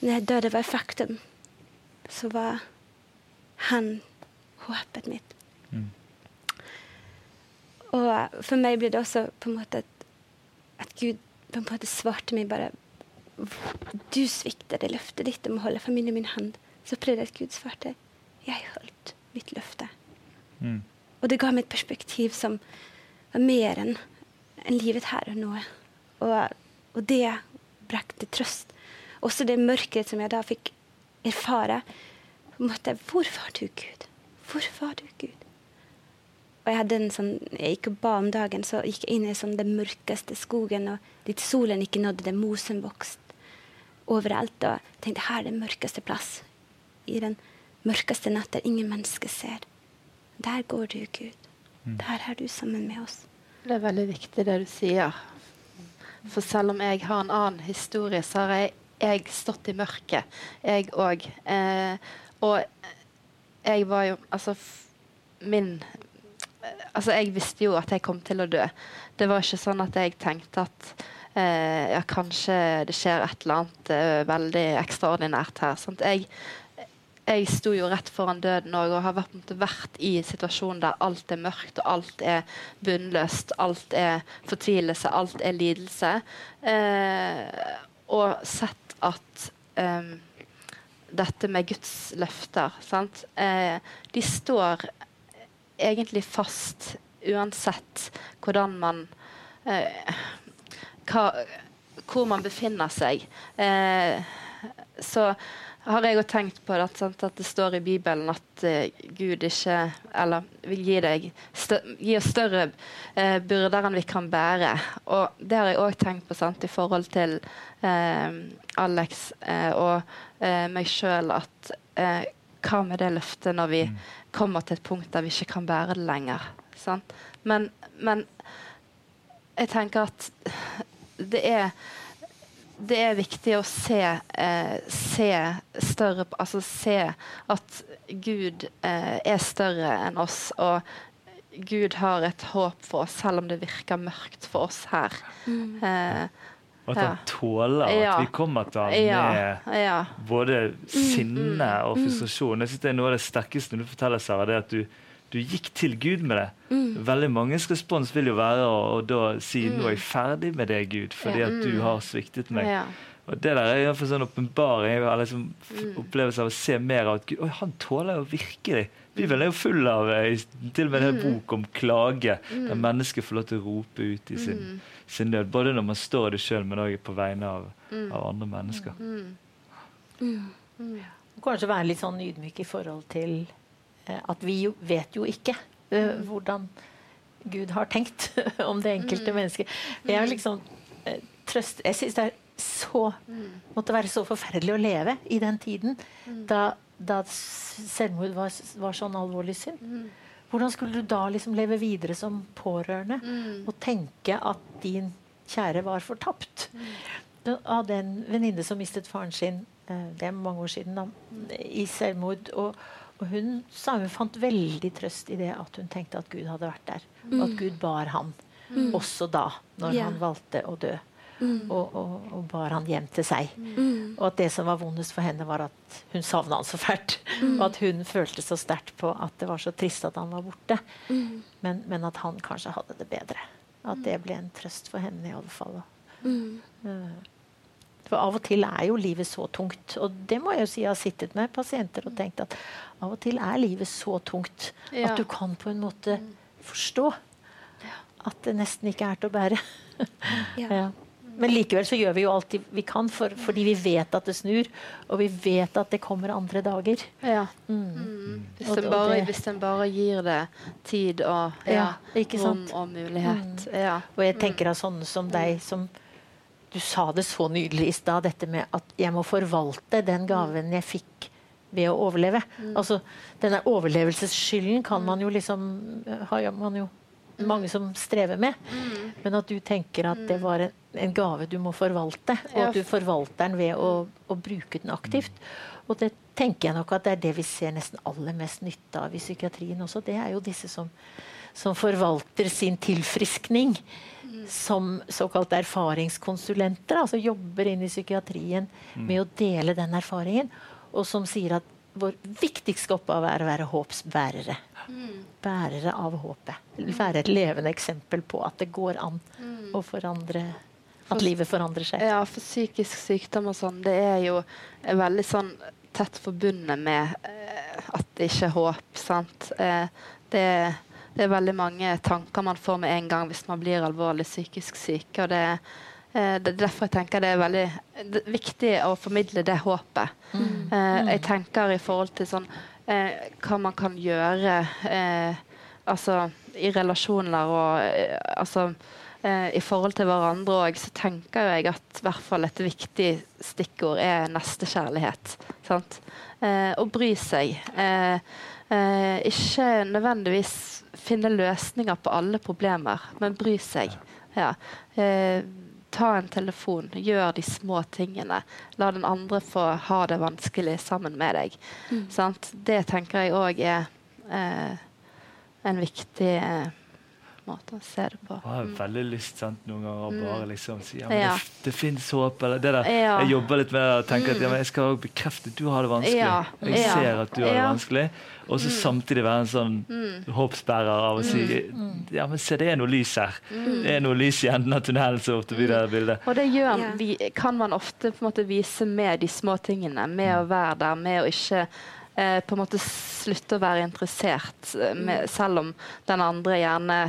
når jeg døde var faktum, så var han håpet mitt. Og for meg ble det også på en måte at, at Gud på en måte svarte meg bare Du svikter det løftet ditt om å holde familien min hånd. Så prøvde jeg at Gud svarte Jeg holdt mitt løfte. Mm. Og det ga meg et perspektiv som var mer enn en livet her og nå. Og, og det brakte trøst. Også det mørket som jeg da fikk erfare. på en måte, Hvor var du, Gud? Hvor var du, Gud? Og jeg hadde en sånn, jeg gikk og ba om dagen, så gikk jeg inn i sånn den mørkeste skogen, og dit solen ikke nådde, der mosen vokste overalt. Og jeg tenkte her er den mørkeste plass. I den mørkeste natt der ingen mennesker ser. Der går du, Gud. Der er du sammen med oss. Det er veldig viktig det du sier. For selv om jeg har en annen historie, så har jeg, jeg stått i mørket, jeg òg. Eh, og jeg var jo Altså, f- min Altså, jeg visste jo at jeg kom til å dø. Det var ikke sånn at jeg tenkte at eh, ja, kanskje det skjer et eller annet eh, veldig ekstraordinært her. Sant? Jeg, jeg sto jo rett foran døden òg, og har vært, vært i situasjonen der alt er mørkt, og alt er bunnløst, alt er fortvilelse, alt er lidelse. Eh, og sett at eh, dette med Guds løfter, sant? Eh, de står egentlig fast uansett hvordan man eh, hva, Hvor man befinner seg. Eh, så har jeg òg tenkt på det, sant, at det står i Bibelen at uh, Gud ikke Eller vil gi, deg gi oss større uh, byrder enn vi kan bære. Og det har jeg òg tenkt på sant, i forhold til uh, Alex og meg sjøl at hva med det løftet når vi mm. kommer til et punkt der vi ikke kan bære det lenger? Men, men, jeg tenker at det er det er viktig å se, eh, se større Altså se at Gud eh, er større enn oss, og Gud har et håp for oss, selv om det virker mørkt for oss her. Mm. Eh, og at han ja. tåler at ja. vi kommer til ham med ja. både sinne mm, mm, og frustrasjon. Jeg synes Det er noe av det sterkeste når du forteller, Sara, det at du du gikk til Gud med det. Mm. Veldig manges respons vil jo være å, å da si mm. nå er jeg ferdig med det, Gud, fordi at du mm. har sviktet meg. Ja. Og Det der er iallfall sånn åpenbaring, liksom, mm. opplevelse av å se mer av at Gud Oi, han tåler jo virkelig. Bibelen er jo full av eh, til og med en mm. bok om klage, der mennesket får lov til å rope ut i sin, sin nød. Både når man står i det sjøl, men òg på vegne av, av andre mennesker. Kanskje være litt sånn ydmyk i forhold til at vi jo, vet jo ikke uh, hvordan Gud har tenkt om det enkelte mm. mennesket. Jeg, liksom, uh, trøst, jeg syns det er så, mm. måtte være så forferdelig å leve i den tiden mm. da, da selvmord var, var, sånn alvorlig synd. Hvordan skulle du da liksom leve videre som pårørende og tenke at din kjære var fortapt? Jeg hadde en venninne som mistet faren sin det er mange år siden da, i selvmord. og og hun sa hun fant veldig trøst i det at hun tenkte at Gud hadde vært der. Mm. Og at Gud bar han mm. også da, når yeah. han valgte å dø. Mm. Og, og, og, bar han hjem til seg. Mm. Og at det som var vondest for henne, var at hun savna han så fælt. Mm. Og at hun følte så sterkt på at det var så trist at han var borte. Mm. Men, men, at han kanskje hadde det bedre. At det ble en trøst for henne i alle fall. Uh, for av og til er jo livet så tungt. Og det må jeg jo si jeg har sittet med pasienter og tenkt at av og til er livet så tungt ja. at du kan på en måte forstå at det nesten ikke er til å bære. ja. ja. Men likevel så gjør vi jo alt vi kan, for, fordi vi vet at det snur. Og vi vet at det kommer andre dager. Ja. Mm. Mm. Hvis, en bare, det, hvis, en bare, gir det tid og ja, rom og mulighet. Mm. Og jeg tenker av sånne som deg, som du sa det så nydelig i stad, dette med at jeg må forvalte den gaven jeg fikk ved å overleve. Mm. Altså, denne overlevelsesskylden kan man jo liksom har man jo mange som strever med. Mm. Men at du tenker at det mm. var en, en gave du må forvalte, og at du forvalter den ved å, å, bruke den aktivt. Og det tenker jeg nok at det er det vi ser nesten aller mest nytte av i psykiatrien også. Det er jo disse som, som forvalter sin tilfriskning som såkalt erfaringskonsulenter, altså jobber inn i psykiatrien mm. med å dele den erfaringen, og som sier at vår viktigste oppgave er å være håpsbærere. Mm. Bærere av håpet. Være et levende eksempel på at det går an mm. å forandre At livet forandrer seg. Ja, for psykisk sykdom og sånn, det er jo veldig sånn tett forbundet med eh, at det ikke er håp. sant? Eh, det er det er veldig mange tanker man får med en gang hvis man blir alvorlig psykisk syk. og det, eh, det er derfor jeg tenker det er veldig viktig å formidle det håpet. Mm. Eh, jeg tenker i forhold til sånn eh, hva man kan gjøre altså i relasjoner og altså i forhold til hverandre òg, så tenker jeg at hvert fall et viktig stikkord er nestekjærlighet. Sant? å bry seg. Ikke nødvendigvis finne løsninger på alle problemer, men bry seg. Ja. Eh, ta en telefon, gjør de små tingene. La den andre få ha det vanskelig sammen med deg. Mm. Det tenker jeg òg er eh, en viktig eh, måte å se det på. Jeg har veldig lyst sant, noen ganger å mm. bare liksom si ja, men ja. det, det fins håp. eller det der. Ja. Jeg jobber litt med det og tenker at ja, men jeg skal bekrefte at du har det vanskelig. Ja. Jeg ser at du har det vanskelig. Og så mm. samtidig være en sånn mm. håpsbærer av å si mm. Mm. ja, men se, det er noe lys her. Det er noe lys i enden av tunnelen. så ofte blir det bildet. Og det gjør, vi, kan man ofte på en måte vise med de små tingene. Med å være der, med å ikke eh, på en måte slutte å være interessert, eh, med, selv om den andre gjerne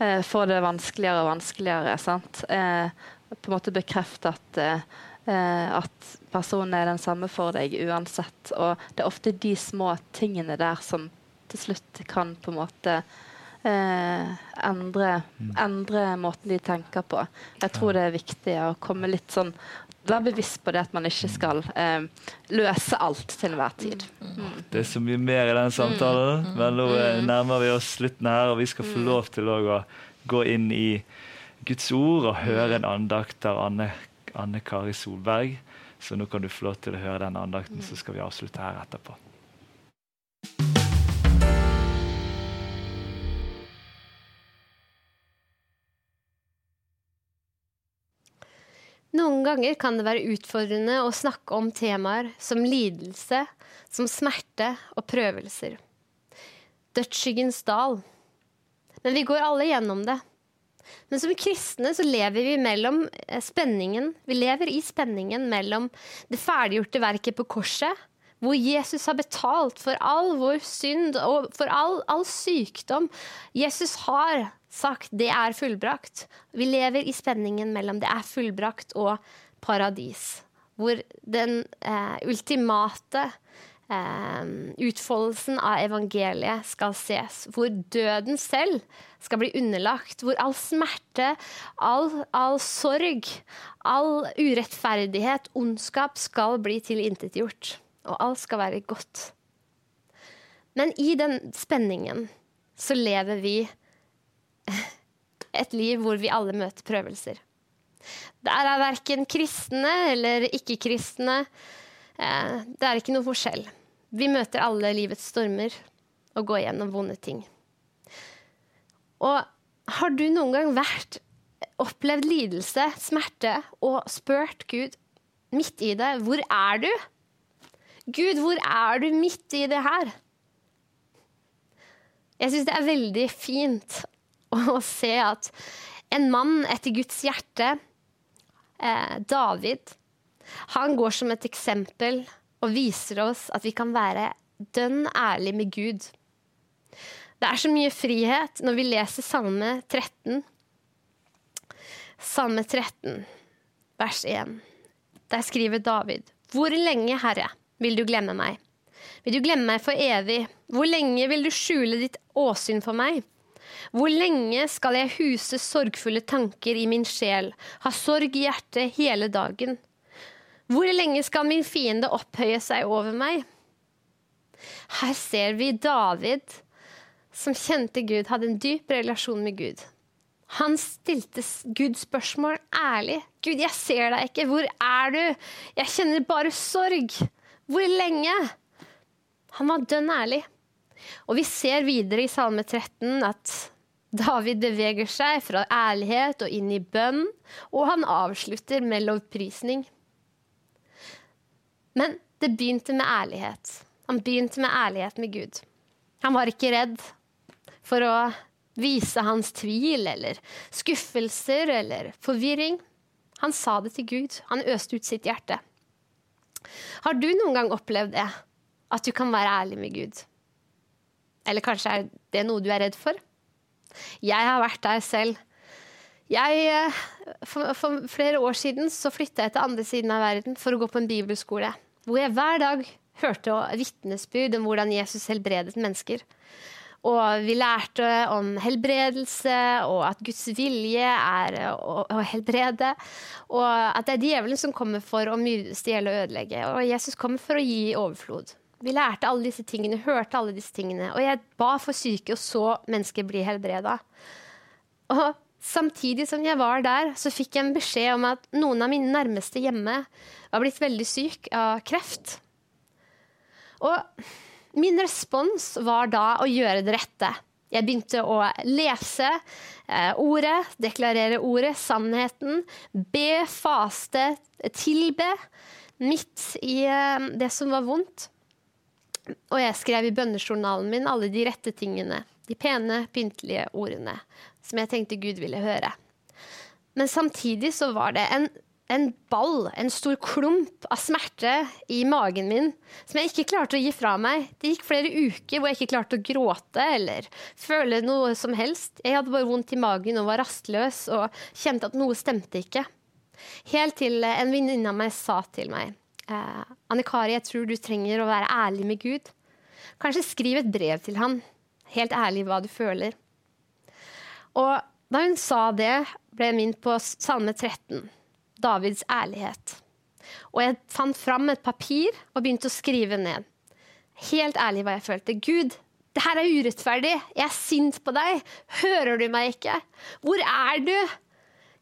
eh, får det vanskeligere og vanskeligere. sant? Eh, på en måte bekrefte at eh, Eh, at personen er den samme for deg uansett. Og det er ofte de små tingene der som til slutt kan på en måte eh, endre, mm. endre, måten de tenker på. Jeg tror det er viktig å komme litt sånn Være bevisst på det at man ikke skal eh, løse alt til enhver tid. Mm. mm. Det er så mye mer i den samtalen, mm. men nå eh, mm. nærmer vi oss slutten her, og vi skal få lov til å gå inn i Guds ord og høre en andakt av Anne Anne Kari Solberg. Så nå kan du få lov til å høre den andakten, så skal vi avslutte her etterpå. Noen ganger kan det være utfordrende å snakke om temaer som lidelse, som smerte og prøvelser. Dødsskyggens dal. Men vi går alle gjennom det. Men som kristne så lever vi mellom eh, spenningen Vi lever i spenningen mellom det ferdiggjorte verket på korset, hvor Jesus har betalt for all vår synd og for all, all sykdom. Jesus har sagt 'det er fullbrakt'. Vi lever i spenningen mellom 'det er fullbrakt' og paradis. Hvor den eh, ultimate eh, utfoldelsen av evangeliet skal ses. Hvor døden selv skal bli underlagt. Hvor all smerte, all, all sorg, all urettferdighet, ondskap skal bli tilintetgjort. Og alt skal være godt. Men i den spenningen så lever vi et liv hvor vi alle møter prøvelser. Der er verken kristne eller ikke-kristne. Eh, det er ikke noe forskjell. Vi møter alle livets stormer og går gjennom vonde ting. Og har du noen gang vært, opplevd lidelse, smerte, og spurt Gud midt i det hvor er du? Gud, hvor er du midt i det her? Jeg syns det er veldig fint å se at en mann etter Guds hjerte, eh, David, han går som et eksempel og viser oss at vi kan være dønn ærlig med Gud. Det er så mye frihet når vi leser Salme 13. Salme 13, vers 1. Der skriver David.: Hvor lenge, Herre, vil du glemme meg? Vil du glemme meg for evig? Hvor lenge vil du skjule ditt åsyn for meg? Hvor lenge skal jeg huse sorgfulle tanker i min sjel, ha sorg i hjertet hele dagen? Hvor lenge skal min fiende opphøye seg over meg? Her ser vi David, som kjente Gud, hadde en dyp relasjon med Gud. Han stilte Gud spørsmål ærlig. 'Gud, jeg ser deg ikke. Hvor er du? Jeg kjenner bare sorg. Hvor lenge?' Han var dønn ærlig. Og vi ser videre i Salme 13 at David beveger seg fra ærlighet og inn i bønn, og han avslutter med lovprisning. Men det begynte med ærlighet. Han begynte med ærlighet med Gud. Han var ikke redd for å vise hans tvil eller skuffelser eller forvirring. Han sa det til Gud. Han øste ut sitt hjerte. Har du noen gang opplevd det? At du kan være ærlig med Gud? Eller kanskje er det noe du er redd for? Jeg har vært der selv. Jeg, eh, for, for flere år siden så flytta jeg til andre siden av verden for å gå på en bibelskole hvor jeg hver dag hørte vitnesbyrd om hvordan Jesus helbredet mennesker. Og vi lærte om helbredelse, og at Guds vilje er å, å, helbrede. Og at det er djevelen som kommer for å stjele og ødelegge. Og Jesus kommer for å gi overflod. Vi lærte alle disse tingene, hørte alle disse tingene. Og jeg ba for syke, og så mennesker bli helbreda. Og samtidig som jeg var der, så fikk jeg en beskjed om at noen av mine nærmeste hjemme var blitt veldig syk av kreft. Og min respons var da å gjøre det rette. Jeg begynte å lese eh, ordet, deklarere ordet, sannheten, be, faste, tilbe, midt i eh, det som var vondt. Og jeg skrev i bønnejournalen min alle de rette tingene, de pene, pyntelige ordene, som jeg tenkte Gud ville høre. Men samtidig så var det en en ball, en stor klump av smerte i magen min som jeg ikke klarte å gi fra meg. Det gikk flere uker hvor jeg ikke klarte å gråte eller føle noe som helst. Jeg hadde bare vondt i magen og var rastløs og kjente at noe stemte ikke. Helt til en venninne av meg sa til meg eh, Anne Kari, jeg tror du trenger å være ærlig med Gud. Kanskje skriv et brev til han. Helt ærlig hva du føler. Og da hun sa det, ble jeg minnet på Salme 13, Davids ærlighet. Og jeg fant fram et papir og begynte å skrive ned. Helt ærlig hva jeg følte. Gud, det her er urettferdig. Jeg er sint på deg. Hører du meg ikke? Hvor er du?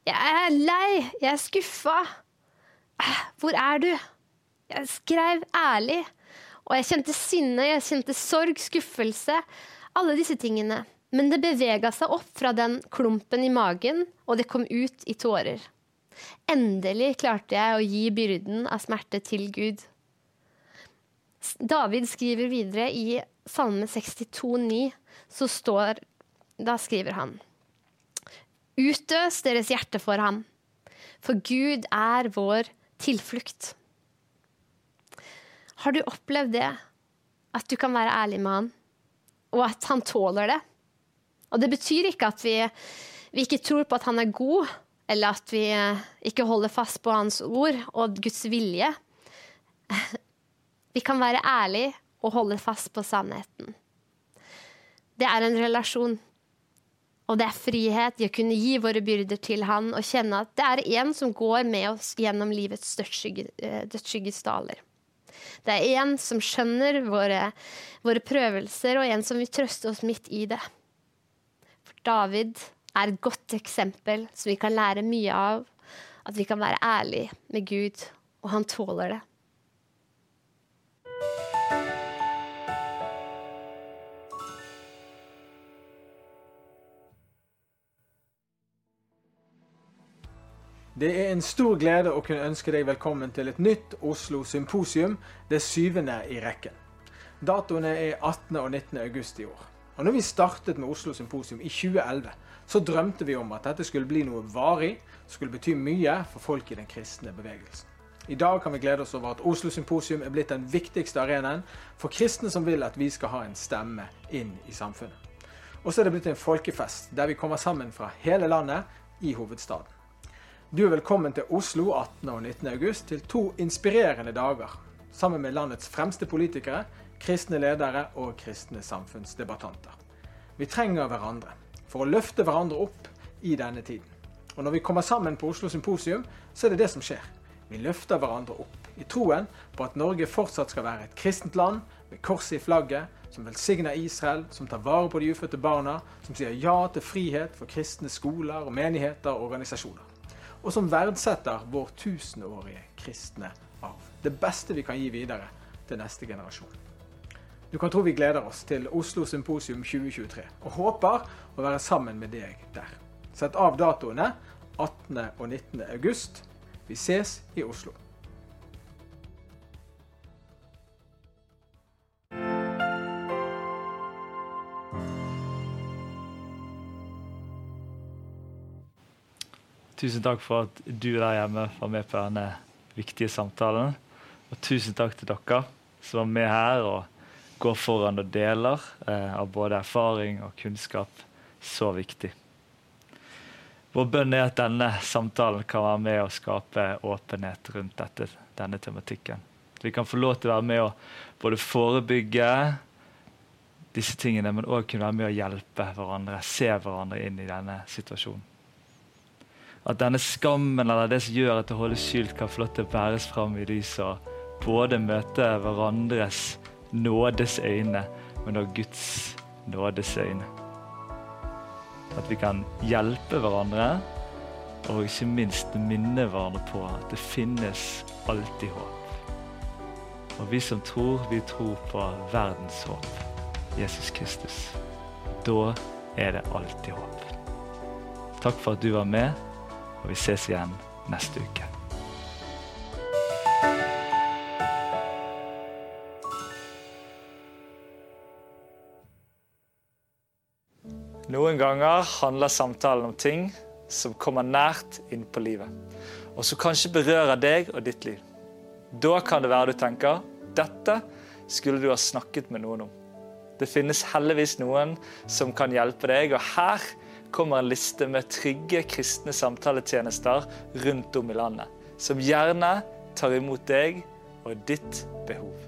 Jeg er lei. Jeg er skuffa. Hvor er du? Jeg skrev ærlig. Og jeg kjente sinne, jeg kjente sorg, skuffelse. Alle disse tingene. Men det bevega seg opp fra den klumpen i magen, og det kom ut i tårer. Endelig klarte jeg å gi byrden av smerte til Gud. David skriver videre i Salme 62,9, så står Da skriver han Utøs deres hjerte for ham, for Gud er vår tilflukt. Har du opplevd det? At du kan være ærlig med han, og at han tåler det? Og det betyr ikke at vi, vi ikke tror på at han er god, eller at vi ikke holder fast på hans ord og Guds vilje. Vi kan være ærlige og holde fast på sannheten. Det er en relasjon. Og det er frihet i å kunne gi våre byrder til Han og kjenne at det er en som går med oss gjennom livets dødsskygges daler. Det er en som skjønner våre, våre prøvelser, og en som vil trøste oss midt i det. For David er et godt eksempel som vi kan lære mye av. At vi kan være ærlige med Gud, og han tåler det. Det er en stor glede å kunne ønske deg velkommen til et nytt Oslo Symposium, det syvende i rekken. Datoene er 18. og 19. august i år. Og når vi startet med Oslo Symposium i 2011, så drømte vi om at dette skulle bli noe varig, skulle bety mye for folk i den kristne bevegelsen. I dag kan vi glede oss over at Oslo Symposium er blitt den viktigste arenaen for kristne som vil at vi skal ha en stemme inn i samfunnet. Og så er det blitt en folkefest der vi kommer sammen fra hele landet i hovedstaden. Du er velkommen til Oslo 18. og 19. august til to inspirerende dager sammen med landets fremste politikere, kristne ledere og kristne samfunnsdebattanter. Vi trenger hverandre for å løfte hverandre opp i denne tiden. Og når vi kommer sammen på Oslo Symposium, så er det det som skjer. Vi løfter hverandre opp i troen på at Norge fortsatt skal være et kristent land med korset i flagget, som velsigner Israel, som tar vare på de ufødte barna, som sier ja til frihet for kristne skoler, og menigheter og organisasjoner og som verdsetter vår tusenårige kristne arv. Det beste vi kan gi videre til neste generasjon. Du kan tro vi gleder oss til Oslo Symposium 2023, og håper å være sammen med deg der. Sett av datoene 18. og 19. august. Vi ses i Oslo. Tusen takk for at du der hjemme var med på denne viktige samtalen. Og tusen takk til dere som var med her og går foran og deler eh, av både erfaring og kunnskap. Så viktig. Vår bønn er at denne samtalen kan være med å skape åpenhet rundt dette, denne tematikken. Vi kan få lov til å være med å både forebygge disse tingene, men òg kunne være med å hjelpe hverandre, se hverandre inn i denne situasjonen. At denne skammen eller det som gjør at det holdes skjult, kan få lov til å bæres fram i lyset og både møte hverandres nådes øyne, men av Guds nådes øyne. At vi kan hjelpe hverandre, og ikke minst minne hverandre på at det finnes alltid håp. Og vi som tror, vi tror på verdens håp, Jesus Kristus. Da er det alltid håp. Takk for at du var med. Og vi ses igjen neste uke. Noen ganger handler samtalen om ting som kommer nært inn på livet, og som kanskje berører deg og ditt liv. Da kan det være du tenker dette skulle du ha snakket med noen om. Det finnes heldigvis noen som kan hjelpe deg, og her kommer en liste med trygge kristne samtaletjenester rundt om i landet, som gjerne tar imot deg og ditt behov.